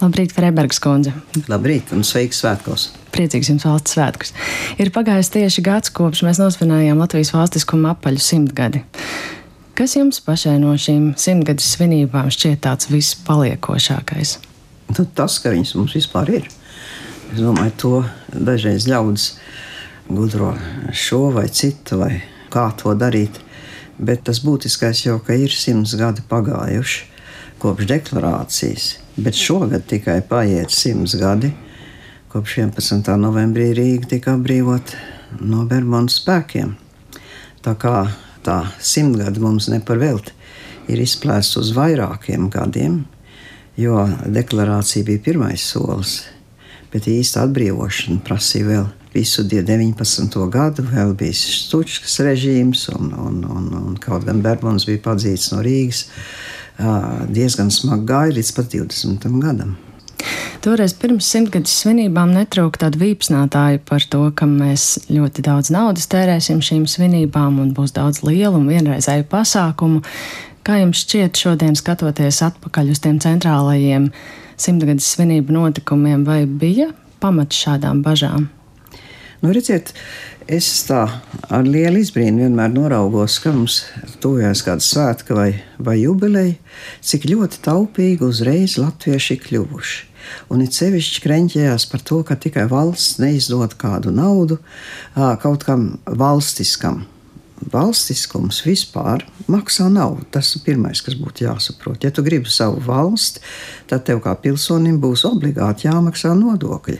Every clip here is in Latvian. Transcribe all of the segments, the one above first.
Labrīt, Freibergs kundze. Labrīt un sveiks svētkos. Priecīgs jums valsts svētkus. Ir pagājis tieši gads, kopš mēs nosvinējām Latvijas valstiskuma apaļu simtgadi. Kas jums pašai no šīm simtgades svinībām šķiet tāds vispaliekošākais? Nu, tas, ka viņas mums vispār ir. Es domāju, to dažreiz ļaudis gudro šo vai citu, vai kā to darīt. Bet tas būtiskais jau, ka ir simts gadi pagājuši kopš deklarācijas, bet šogad tikai paiet simts gadi, kopš 11. novembrī Rīga tika atbrīvota no Bermudas spēkiem. Tā kā tā simtgadi mums neparvelti ir izplēsta uz vairākiem gadiem, jo deklarācija bija pirmais solis, bet īsta atbrīvošana prasīja vēl visu 19. gadu, vēl bija Stučkas režīms, un, un, un, un kaut gan Bermudas bija padzīts no Rīgas diezgan smagi gāja līdz pat 20. gadam. Toreiz pirms simtgades svinībām netrūka tāda vīpsnātāja par to, ka mēs ļoti daudz naudas tērēsim šīm svinībām un būs daudz lielu un vienreizēju pasākumu. Kā jums šķiet šodien skatoties atpakaļ uz tiem centrālajiem simtgades svinību notikumiem, vai bija pamats šādām bažām? Nu, redziet, es tā ar lielu izbrīnu vienmēr noraugos, ka mums tuvojas kāda svētka vai, vai jubileja, cik ļoti taupīgi uzreiz latvieši kļuvuši. Un it sevišķi krenķējās par to, ka tikai valsts neizdod kādu naudu kaut kam valstiskam. Valstiskums vispār maksā naudu. Tas ir pirmais, kas būtu jāsaprot. Ja tu gribi savu valsti, tad tev kā pilsonim būs obligāti jāmaksā nodokļi.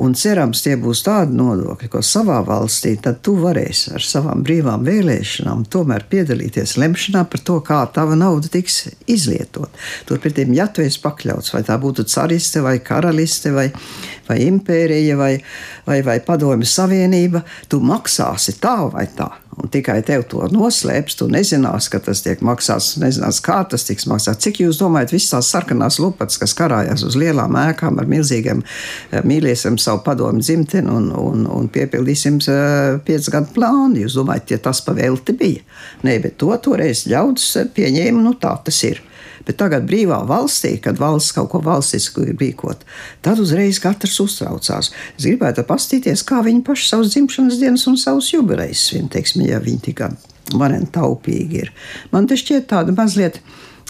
Un cerams, tie būs tādi nodokļi, ko savā valstī tad tu varēsi ar savām brīvām vēlēšanām tomēr piedalīties lemšanā par to, kā tava nauda tiks izlietot. Turpretī, ja tu esi pakļauts, vai tā būtu cariste vai karaliste vai, vai impērija vai, vai, vai padomju savienība, tu maksāsi tā vai tā. Un tikai tev to noslēps, tu nezināsi, ka tas tiek maksāts, nezinās, kā tas tiks maksāts. Cik jūs domājat, visas tās sarkanās lupatas, kas karājās uz lielām ēkām ar milzīgiem eh, mīlēsim savu padomu dzimteni un, un, un piepildīsim uh, piecu gadu plānu. Jūs domājat, ja tas pavēlti bija? Nē, bet to toreiz ļaudis pieņēma, nu tā tas ir. Bet tagad brīvā valstī, kad valsts kaut ko valstisku ir rīkot, tad uzreiz katrs uztraucās. Es gribētu paskatīties, kā viņi paši savus dzimšanas dienas un savus jubilejas svin, teiksim, ja viņi tik vareni taupīgi ir. Man te šķiet tāda mazliet,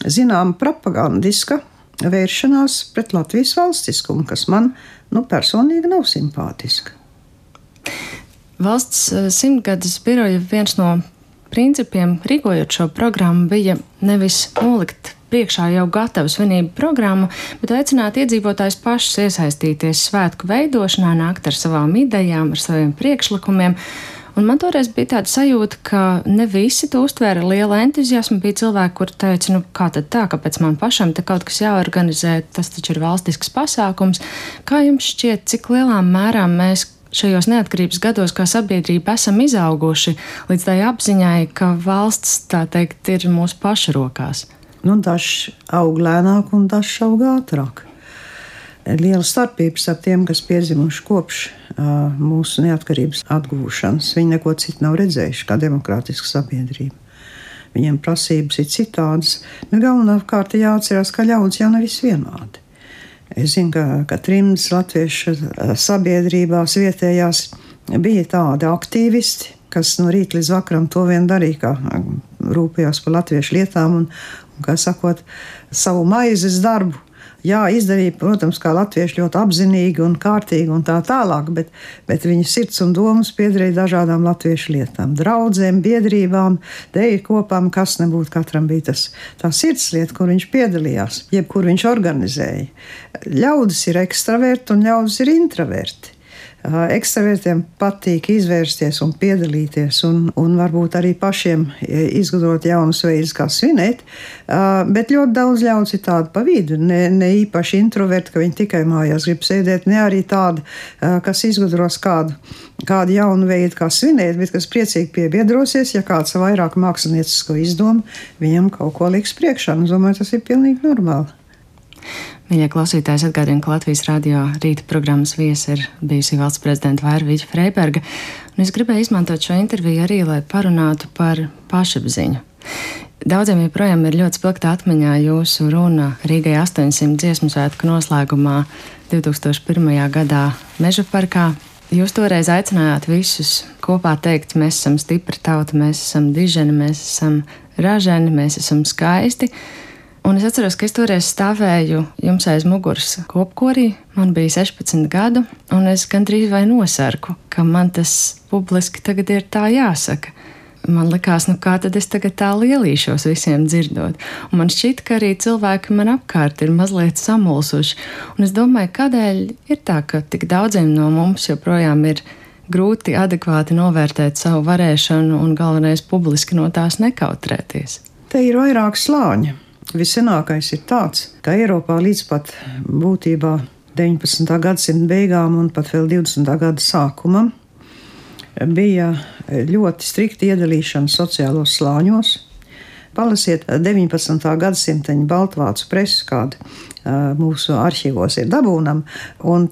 zinām, propagandiska vēršanās pret Latvijas valstiskumu, kas man nu, personīgi nav simpātiska. Valsts eh, simtgades biroja viens no principiem, rīkojot šo programmu, bija nevis nolikt priekšā jau gatavu svinību programmu, bet aicināt iedzīvotājus pašus iesaistīties svētku veidošanā, nākt ar savām idejām, ar saviem priekšlikumiem. Un man toreiz bija tāda sajūta, ka ne visi to uztvēra ar lielu entuziasmu. Bija cilvēki, kuri teica, nu, kā tad tā, kāpēc man pašam te kaut kas jāorganizē, tas taču ir valstisks pasākums. Kā jums šķiet, cik lielā mērā mēs šajos neatkarības gados, kā sabiedrība, esam izauguši līdz tai apziņai, ka valsts, tā teikt, ir mūsu pašu rokās? Nu, dažs aug lēnāk, un dažs aug ātrāk. Liela starpība starp tiem, kas piedzimuši kopš uh, mūsu neatkarības atgūšanas. Viņi neko citu nav redzējuši kā demokrātisku sabiedrību. Viņiem prasības ir citādas. Nu, Galvenokārt jāatcerās, ka ļaudis jau nav visvienādi. Es zinu, ka, ka trimdas latviešu sabiedrībās vietējās bija tādi aktīvisti, kas no rīta līdz vakaram to vien darīja, kā rūpējās par latviešu lietām un, kā sakot, savu maizes darbu. Jā, izdarīja, protams, kā latvieši ļoti apzinīgi un kārtīgi un tā tālāk, bet, bet viņa sirds un domas piederēja dažādām latviešu lietām, draudzēm, biedrībām, deju kopām, kas nebūtu katram bija tas, tā sirdslieta, kur viņš piedalījās, jeb kur viņš organizēja. Ļaudis ir ekstraverti un ļaudis ir introverti. Ekstravertiem patīk izvērsties un piedalīties, un, un varbūt arī pašiem izgudrot jaunus veidus, kā svinēt. Bet ļoti daudz ļaudis ir tādu pa vidu. Ne, ne īpaši introverti, ka viņi tikai mājās grib sēdēt, ne arī tādi, kas izgudros kādu, kādu jaunu veidu, kā svinēt, bet kas priecīgi piebiedrosies, ja kāds vairāk māksliniecisko izdomu viņam kaut ko liks priekšā. Es domāju, tas ir pilnīgi normāli. Mīļie klausītājs atgādina, ka Latvijas radio rīta programmas viesa ir bijusi valsts prezidenta Vērvīķa Freiberga, un es gribēju izmantot šo interviju arī, lai parunātu par pašapziņu. Daudziem joprojām ir ļoti spilgta atmiņā jūsu runa Rīgai 800 dziesmu svētku noslēgumā 2001. gadā Meža parkā. Jūs toreiz aicinājāt visus kopā teikt, mēs esam stipra tauta, mēs esam diženi, mēs esam raženi, mēs esam skaisti. Un es atceros, ka es toreiz stāvēju jums aiz muguras kopkorī. Man bija 16 gadu, un es gandrīz vai nosarku, ka man tas publiski tagad ir tā jāsaka man likās, nu kā tad es tagad tā lielīšos visiem dzirdot. Un man šķiet, ka arī cilvēki man apkārt ir mazliet samulsuši. Un es domāju, kādēļ ir tā, ka tik daudziem no mums joprojām ir grūti adekvāti novērtēt savu varēšanu un galvenais publiski no tās nekautrēties. Te ir vairāk slāņi. Visenākais ir tāds, ka Eiropā līdz pat būtībā 19. gadsimta beigām un pat vēl 20. gada sākumam bija ļoti strikta iedalīšana sociālos slāņos. Palasiet 19. gadsimta Baltvācu presi, kāda mūsu arhīvos ir dabūnama,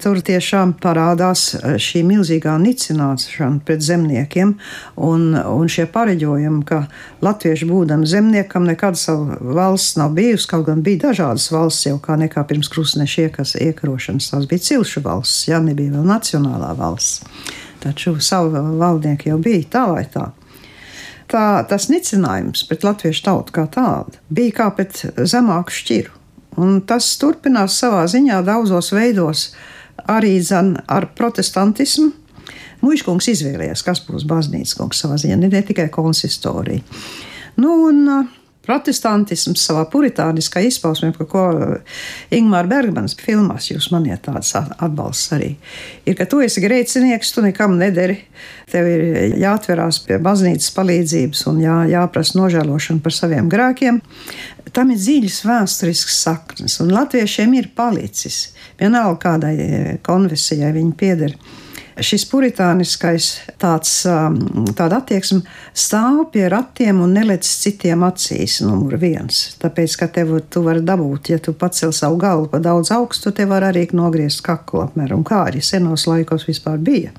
tur tiešām parādās šī milzīgā nicināšana pret zemniekiem, un, un šie pareģojumi, ka latvieši būdami zemniekam nekad savu valsts nav bijusi, kaut gan bija dažādas valsts jau kā nekā pirms krustneša iekarošanas, tās bija cilšu valsts, jā, nebija vēl nacionālā valsts. Taču savu valdnieku jau bija tā vai tā. Tā tas nicinājums pret latviešu tautu kā tādu bija kā pret zemāku šķiru. Un tas turpinās savā ziņā daudzos veidos, arī zan, ar protestantismu. Mūžkungs izvēlējās, kas būs baznīcas kungs savā ziņā, ne, tikai konsistorija. Nu, un, uh, protestantisms savā puritāniskā izpausmē, par ko eh, Ingūna Bergmanas filmās jūs man ir tāds atbalsts arī, ir, ka tu esi grēcinieks, tu nekam nederi. Tev ir jāatverās pie baznīcas palīdzības un jā, jāprasa nožēlošana par saviem grēkiem. Tam ir dziļas vēsturiskas saknes, un latviešiem ir palicis. Vienalga kādai eh, konfesijai viņi pieder šis puritāniskais tāds, um, tāda attieksme stāv pie ratiem un nelec citiem acīs, numur viens. Tāpēc, ka tev tu vari dabūt, ja tu pacel savu galvu pa daudz augstu, tev var arī nogriezt kaklu apmēram, kā arī senos laikos vispār bija.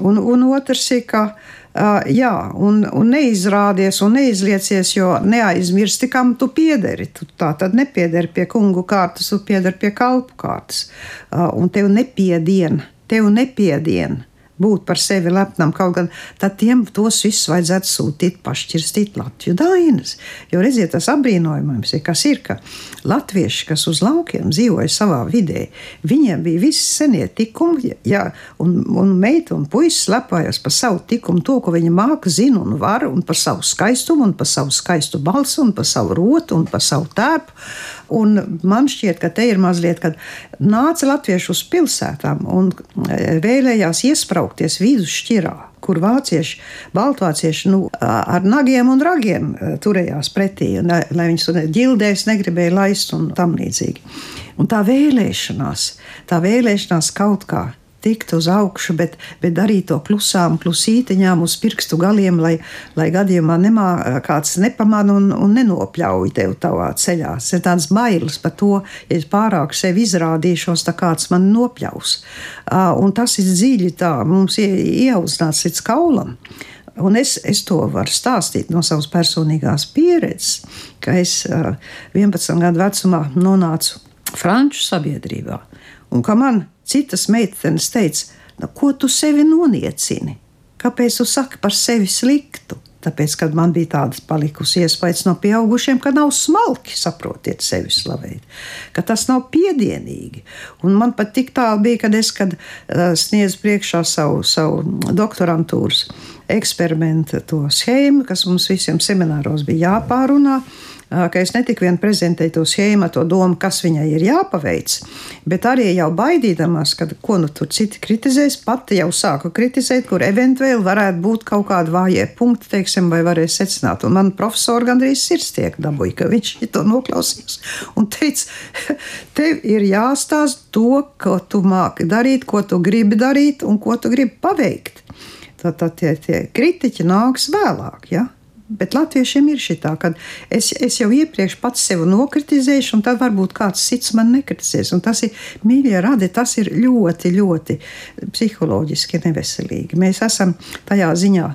Un, un otrs ir, ka Uh, jā, un, un neizrādies un neizliecies, jo neaizmirsti, kam tu piederi. Tu tā tad nepiederi pie kungu kārtas, tu piederi pie kalpu kārtas. Uh, un tev nepiediena tev nepiedien būt par sevi lepnam, kaut gan tad tiem tos visus vajadzētu sūtīt, pašķirstīt Latviju dainas. Jo redziet, tas apbrīnojams ir, kas ir, ka latvieši, kas uz laukiem dzīvoja savā vidē, viņiem bija visi senie tikumi, ja, un, un meita un puisis lepājās par savu tikumu, to, ko viņa māca, zina un var, un par savu skaistumu, un par savu skaistu balsu, un par savu rotu, un par savu tēpu. Un man šķiet, ka te ir mazliet, kad nāca latvieši uz pilsētām un e, vēlējās iesprāgties vidusšķirā kur vācieši, baltvācieši nu, ar nagiem un ragiem e, turējās pretī, lai, lai viņus ģildēs negribēja laist un tam līdzīgi. Un tā vēlēšanās, tā vēlēšanās kaut kā tikt uz augšu, bet, bet darīt to klusām, klusītiņām uz pirkstu galiem, lai, lai gadījumā nemā, kāds nepamana un, un nenopļauj tevi tavā ceļā. Tas ir tāds bailes par to, ja es pārāk sevi izrādīšos, tā kāds man nopļaus. Un tas ir dziļi tā, mums ieaudzināts līdz kaulam. Un es, es to varu stāstīt no savas personīgās pieredzes, ka es 11 gadu vecumā nonācu Franču sabiedrībā. Un ka man Citas meitenes teica, nu, ko tu sevi noniecini? Kāpēc tu saki par sevi sliktu? Tāpēc, kad man bija tāds palikusi iespējas no pieaugušiem, ka nav smalki saprotiet sevi slavēt, ka tas nav piedienīgi. Un man pat tik tālu bija, kad es kad, uh, sniedzu priekšā savu, savu doktorantūras eksperimentu schēmu, kas mums visiem semināros bija jāpārunā ka es ne tikai prezentēju to schēmu, to domu, kas viņai ir jāpaveic, bet arī jau baidīdamas, ka ko nu tur citi kritizēs, pati jau sāku kritizēt, kur eventuāli varētu būt kaut kādi vājie punkti, teiksim, vai varēs secināt. Un man profesori gandrīz sirds tiek dabūja, ka viņš to noklausīs un teica, tev ir jāstāst to, ko tu māki darīt, ko tu gribi darīt un ko tu gribi paveikt. Tad tie, tie kritiķi nāks vēlāk. Ja? Bet latviešiem ir šī tā, ka es, es jau iepriekš pats sevi nokritizēšu, un tad varbūt kāds cits man nekritizēs. Un tas ir, mīļie radi, tas ir ļoti, ļoti psiholoģiski neveselīgi. Mēs esam tajā ziņā,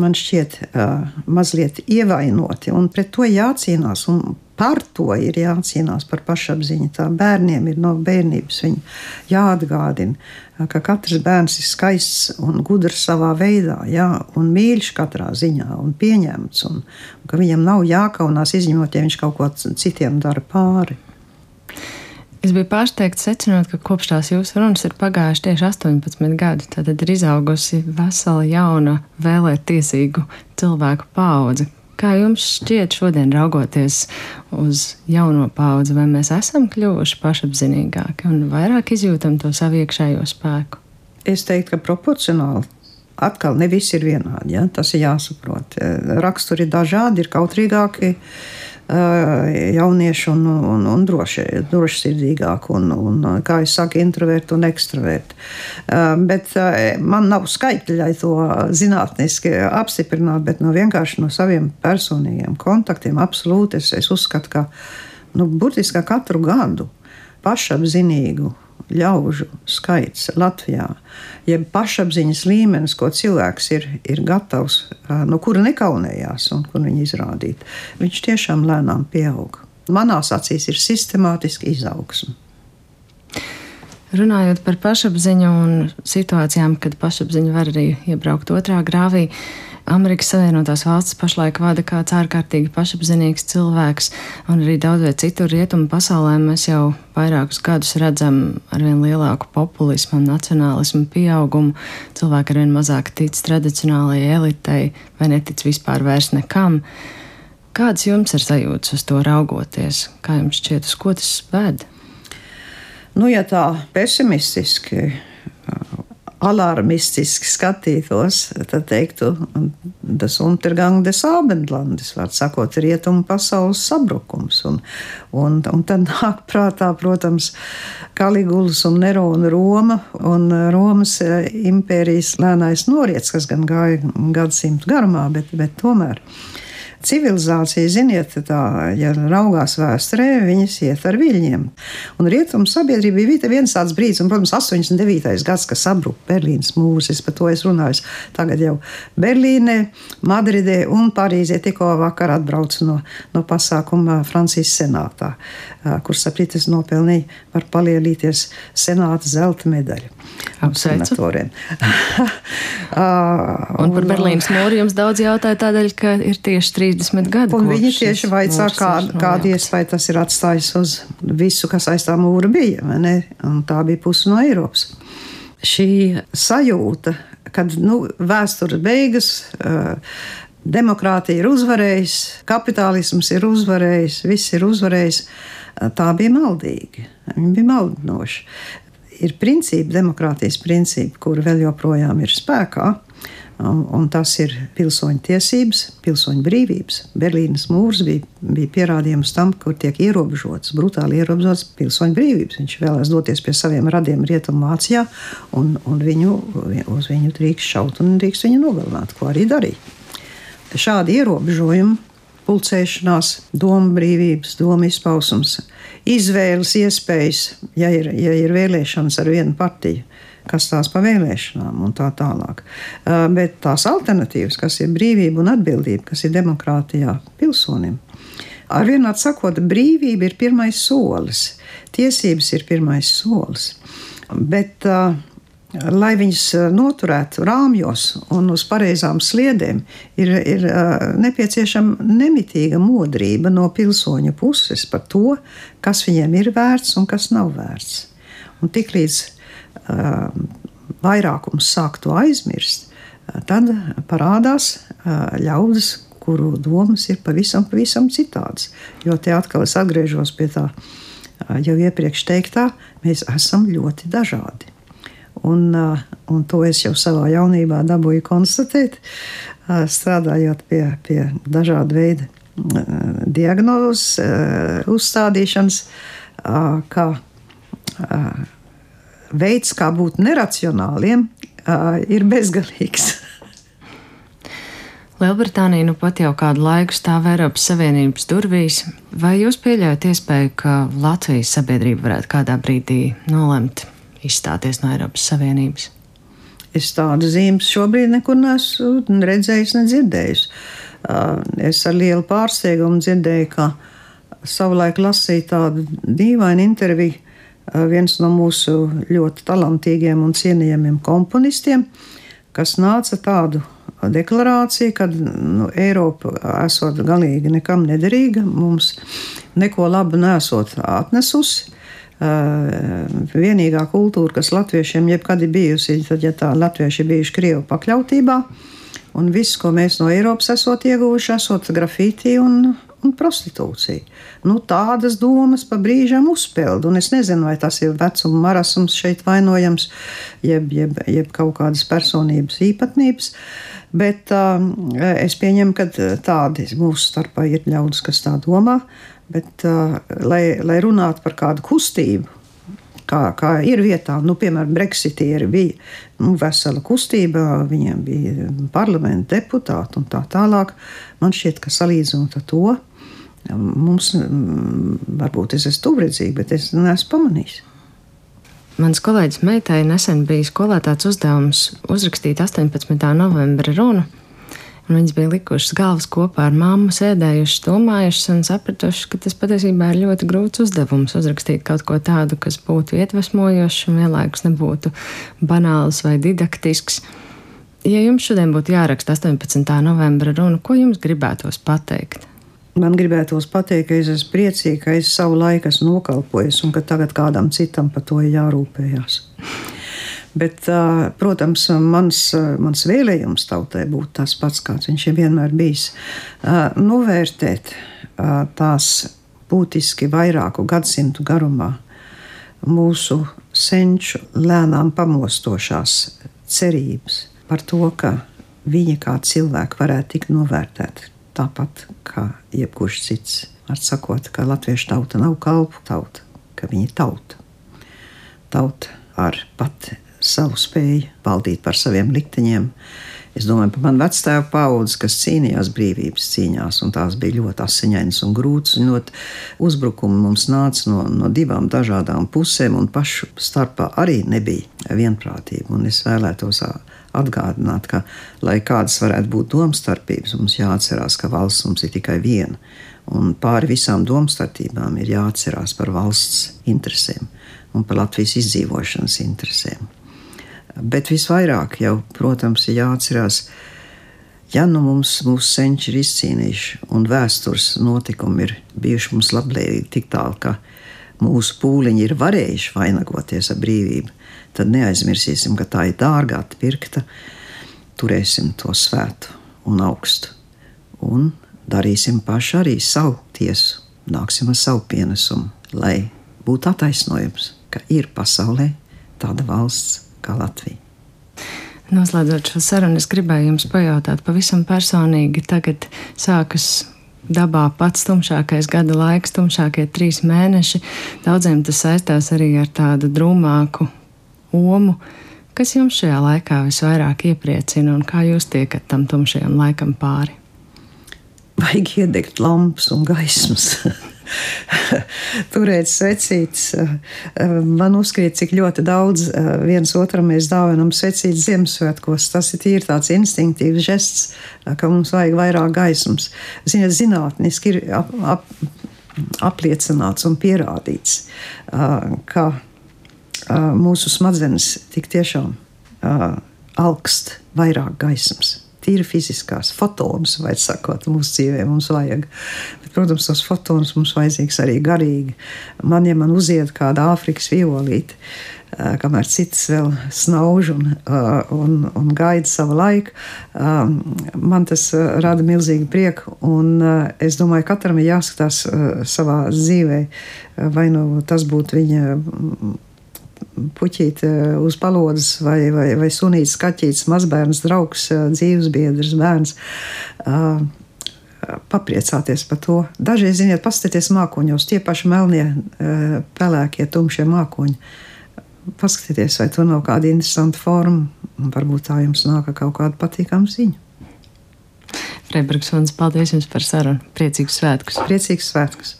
man šķiet, mazliet ievainoti, un pret to jācīnās. Un par to ir jācīnās par pašapziņu. Tā bērniem ir no bērnības jāatgādina, ka katrs bērns ir skaists un gudrs savā veidā, jā, un mīļš katrā ziņā, un pieņemts, un, un ka viņam nav jākaunās izņemot, ja viņš kaut ko citiem dara pāri. Es biju pārsteigts secinot, ka kopš tās jūsu runas ir pagājuši tieši 18 gadi. Tad ir izaugusi vesela jauna, vēlēt tiesīgu cilvēku paudze, Kā jums šķiet šodien, raugoties uz jauno paudzi, vai mēs esam kļuvuši pašapziņīgāki un vairāk izjūtam to savu iekšējo spēku? Es teiktu, ka proporcionāli. Atkal ne visi ir vienādi. Ja? Tas ir jāsaprot. Raksturi ir dažādi, ir kautrīgāki, jaunieši un, un, un droši, drošsirdīgāki, un, un, kā jau saka, introverti un ekstraverti. Bet man nav skaitļi, lai to zinātniski apstiprinātu, bet no vienkārši no saviem personīgiem kontaktiem absolūti es, es uzskatu, ka nu, burtiski katru gadu pašapzinīgu ļaužu skaits Latvijā, jeb pašapziņas līmenis, ko cilvēks ir, ir gatavs, no kura nekaunējās un kur viņa izrādīt, viņš tiešām lēnām pieaug. Manās acīs ir sistemātiski izaugsme. Runājot par pašapziņu un situācijām, kad pašapziņa var arī iebraukt otrā grāvī, Amerikas Savienotās valstis pašlaik vada kāds ārkārtīgi pašapziņīgs cilvēks, un arī daudz vai citur rietumu pasaulē mēs jau vairākus gadus redzam arvien lielāku populismu un nacionālismu pieaugumu. Cilvēki arvien mazāk tic tradicionālajai elitei vai netic vispār vairs nekam. Kādas jums ir sajūtas uz to raugoties? Kā jums šķiet, uz ko tas ved? Nu, ja tā pesimistiski alarmistiski skatītos, tad teiktu, tas Untergang des Abendlandes, var sakot, rietumu pasaules sabrukums. Un, un, un tad nāk prātā, protams, Kaligulas un Nerona Roma un Romas impērijas lēnais noriets, kas gan gāja gadsimtu garumā, bet, bet tomēr civilizācija, ziniet, tā, ja raugās vēsturē, viņas iet ar viļņiem. Un rietumu sabiedrība bija viens tāds brīdis, un, protams, 89. gads, kad sabruka Berlīnas mūris, es par to esmu runājis. Tagad jau Berlīnē, Madridē un Parīzē tikko vakar atbraucu no, no pasākuma Francijas senātā, kur sapritis nopelnīja var palielīties senāta zelta medaļu. Apsveicu. un par Berlīnas mūri jums daudz jautāja tādēļ, ka ir tieši 30 gadi. Un viņi tieši vaicā, kā, kāda iespēja tas ir atstājis uz visu, kas aiz tā mūra bija, tā bija puse no Eiropas. Šī sajūta, kad nu, vēstures beigas, uh, demokrātija ir uzvarējusi, kapitālisms ir uzvarējis, viss ir uzvarējis. Tā bija maldīga. Viņa bija maldinoša ir principi, demokrātijas principi, kuri vēl joprojām ir spēkā. Un, tas ir pilsoņu tiesības, pilsoņu brīvības. Berlīnas mūrs bija, bija pierādījums tam, kur tiek ierobežotas, brutāli ierobežotas pilsoņu brīvības. Viņš vēlēs doties pie saviem radiem Rietumvācijā, un, un viņu, uz viņu drīkst šaut un drīkst viņu nogalināt, ko arī darīja. Šādi ierobežojumi pulcēšanās, domu brīvības, domu izpausums, izvēles iespējas, ja ir, ja ir vēlēšanas ar vienu partiju, kas tās pa vēlēšanām un tā tālāk. Bet tās alternatīvas, kas ir brīvība un atbildība, kas ir demokrātijā pilsonim, ar vienu atsakot, brīvība ir pirmais solis, tiesības ir pirmais solis. Bet uh, lai viņus eh, noturētu rāmjos un uz pareizām sliedēm, ir, ir eh, nepieciešama nemitīga modrība no pilsoņu puses par to, kas viņiem ir vērts un kas nav vērts. Un tiklīdz uh, vairākums sāk to aizmirst, tad parādās uh, ļaudis, kuru domas ir pavisam, pavisam citādas. Jo te atkal es atgriežos pie tā jau iepriekš teiktā, mēs esam ļoti dažādi. Un, uh, un to es jau savā jaunībā dabūju konstatēt, uh, strādājot pie, pie dažādu veidu uh, diagnozes, uzstādīšanas, kā veids, kā būt neracionāliem, ir bezgalīgs. Lielbritānija nu pat jau kādu laiku stāv Eiropas Savienības durvīs. Vai jūs pieļaujat iespēju, ka Latvijas sabiedrība varētu kādā brīdī nolemt izstāties no Eiropas Savienības? Es tādu zīmes šobrīd nekur neesmu redzējis, nedzirdējis. Es ar lielu pārsteigumu dzirdēju, ka savulaik lasīju tādu dīvainu interviju viens no mūsu ļoti talantīgiem un cienījamiem komponistiem, kas nāca tādu deklarācija, ka nu, Eiropa esot galīgi nekam nederīga, mums neko labu nesot atnesusi. Uh, vienīgā kultūra, kas latviešiem jebkad ir bijusi, tad, ja tā latvieši ir bijuši Krievu pakļautībā, un viss, ko mēs no Eiropas esot ieguvuši, esot grafītī un un prostitūcija. Nu, tādas domas pa brīžam uzpeld, un es nezinu, vai tas ir vecuma marasms šeit vainojams, jeb, jeb, jeb kaut kādas personības īpatnības. Bet uh, es pieņemu, ka tādi mūsu starpā ir ļaudis, kas tā domā. Bet, uh, lai, lai runātu par kādu kustību, kā, kā ir vietā. Nu, piemēram, Brexitieri bija nu, vesela kustība, viņiem bija parlamenta deputāti un tā tālāk. Man šķiet, ka salīdzinot ar to, Mums varbūt es esmu tuvredzīgi, bet es neesmu pamanījis. Mans kolēģis meitai nesen bija skolētāts uzdevums uzrakstīt 18. novembra runu. Viņas bija likušas galvas kopā ar mammu, sēdējušas, domājušas un sapratušas, ka tas patiesībā ir ļoti grūts uzdevums uzrakstīt kaut ko tādu, kas būtu iedvesmojošs un vienlaikus nebūtu banāls vai didaktisks. Ja jums šodien būtu jāraksta 18. novembra runa, ko jums gribētos pateikt? Man gribētos pateikt, ka es esmu priecīga, ka es savu laiku esmu nokalpojis un ka tagad kādam citam par to ir jārūpējas. Bet, protams, mans, mans vēlējums tautai būtu tas pats, kāds viņš ir vienmēr bijis. Novērtēt tās būtiski vairāku gadsimtu garumā mūsu senču lēnām pamostošās cerības par to, ka viņi kā cilvēki varētu tikt novērtēti tāpat kā jebkurš cits. Ar sakot, ka latviešu tauta nav kalpu tauta, ka viņa ir tauta. Tauta ar pat savu spēju valdīt par saviem likteņiem. Es domāju par manu vecāku paudzi, kas cīnījās brīvības cīņās, un tās bija ļoti asiņainas un grūtas. Ļoti uzbrukumi mums nāca no, no divām dažādām pusēm, un pašu starpā arī nebija vienprātība. Un es vēlētos atgādināt, ka, lai kādas varētu būt domstarpības, mums jāatcerās, ka valsts mums ir tikai viena. Un pāri visām domstarpībām ir jāatcerās par valsts interesēm un par Latvijas izdzīvošanas interesēm. Bet visvairāk jau, protams, ir jāatcerās, ja nu mums mūsu senči ir izcīnījuši un vēstures notikumi ir bijuši mums labvēlīgi tik tālu, ka mūsu pūliņi ir varējuši vainagoties ar brīvību, tad neaizmirsīsim, ka tā ir dārgā pirkta. Turēsim to svētu un augstu. Un darīsim paši arī savu tiesu, nāksim ar savu pienesumu, lai būtu attaisnojums, ka ir pasaulē tāda valsts kā Latvija. Noslēdzot šo sarunu, es gribēju jums pajautāt pavisam personīgi. Tagad sākas dabā pats tumšākais gada laiks, tumšākie trīs mēneši. Daudziem tas saistās arī ar tādu drūmāku omu. Kas jums šajā laikā visvairāk iepriecina un kā jūs tiekat tam tumšajam laikam pāri? Vajag iedegt lampas un gaismas. Turēt svecītes. Man uzkrīt, cik ļoti daudz viens otram mēs dāvinam svecītes Ziemassvētkos. Tas ir tīri tāds instinktīvs žests, ka mums vajag vairāk gaismas. Ziniet, zinātniski ir ap, ap, apliecināts un pierādīts, ka mūsu smadzenes tik tiešām augst vairāk gaismas. Tīri fiziskās, fotonus, vai sakot, mūsu dzīvē mums vajag. Bet, protams, tos fotonus mums vajadzīgs arī garīgi. Man, ja man uziet kāda Āfrikas violīte, kamēr citas vēl snauž un, un, un gaida savu laiku, man tas rada milzīgu prieku. Un es domāju, ka katram ir jāskatās savā dzīvē, vai nu tas būtu viņa puķīte uz palodzes vai, vai, vai sunīts, kaķītis, mazbērns, draugs, dzīvesbiedrs, bērns. Uh, papriecāties par to. Dažreiz, ziniet, paskatieties mākoņos, tie paši melnie, pelēkie, tumšie mākoņi. Paskatieties, vai tur nav kāda interesanta forma, un varbūt tā jums nāk kaut kāda patīkama ziņa. Freiburgs paldies jums par sarunu. Priecīgus svētkus! Priecīgus svētkus!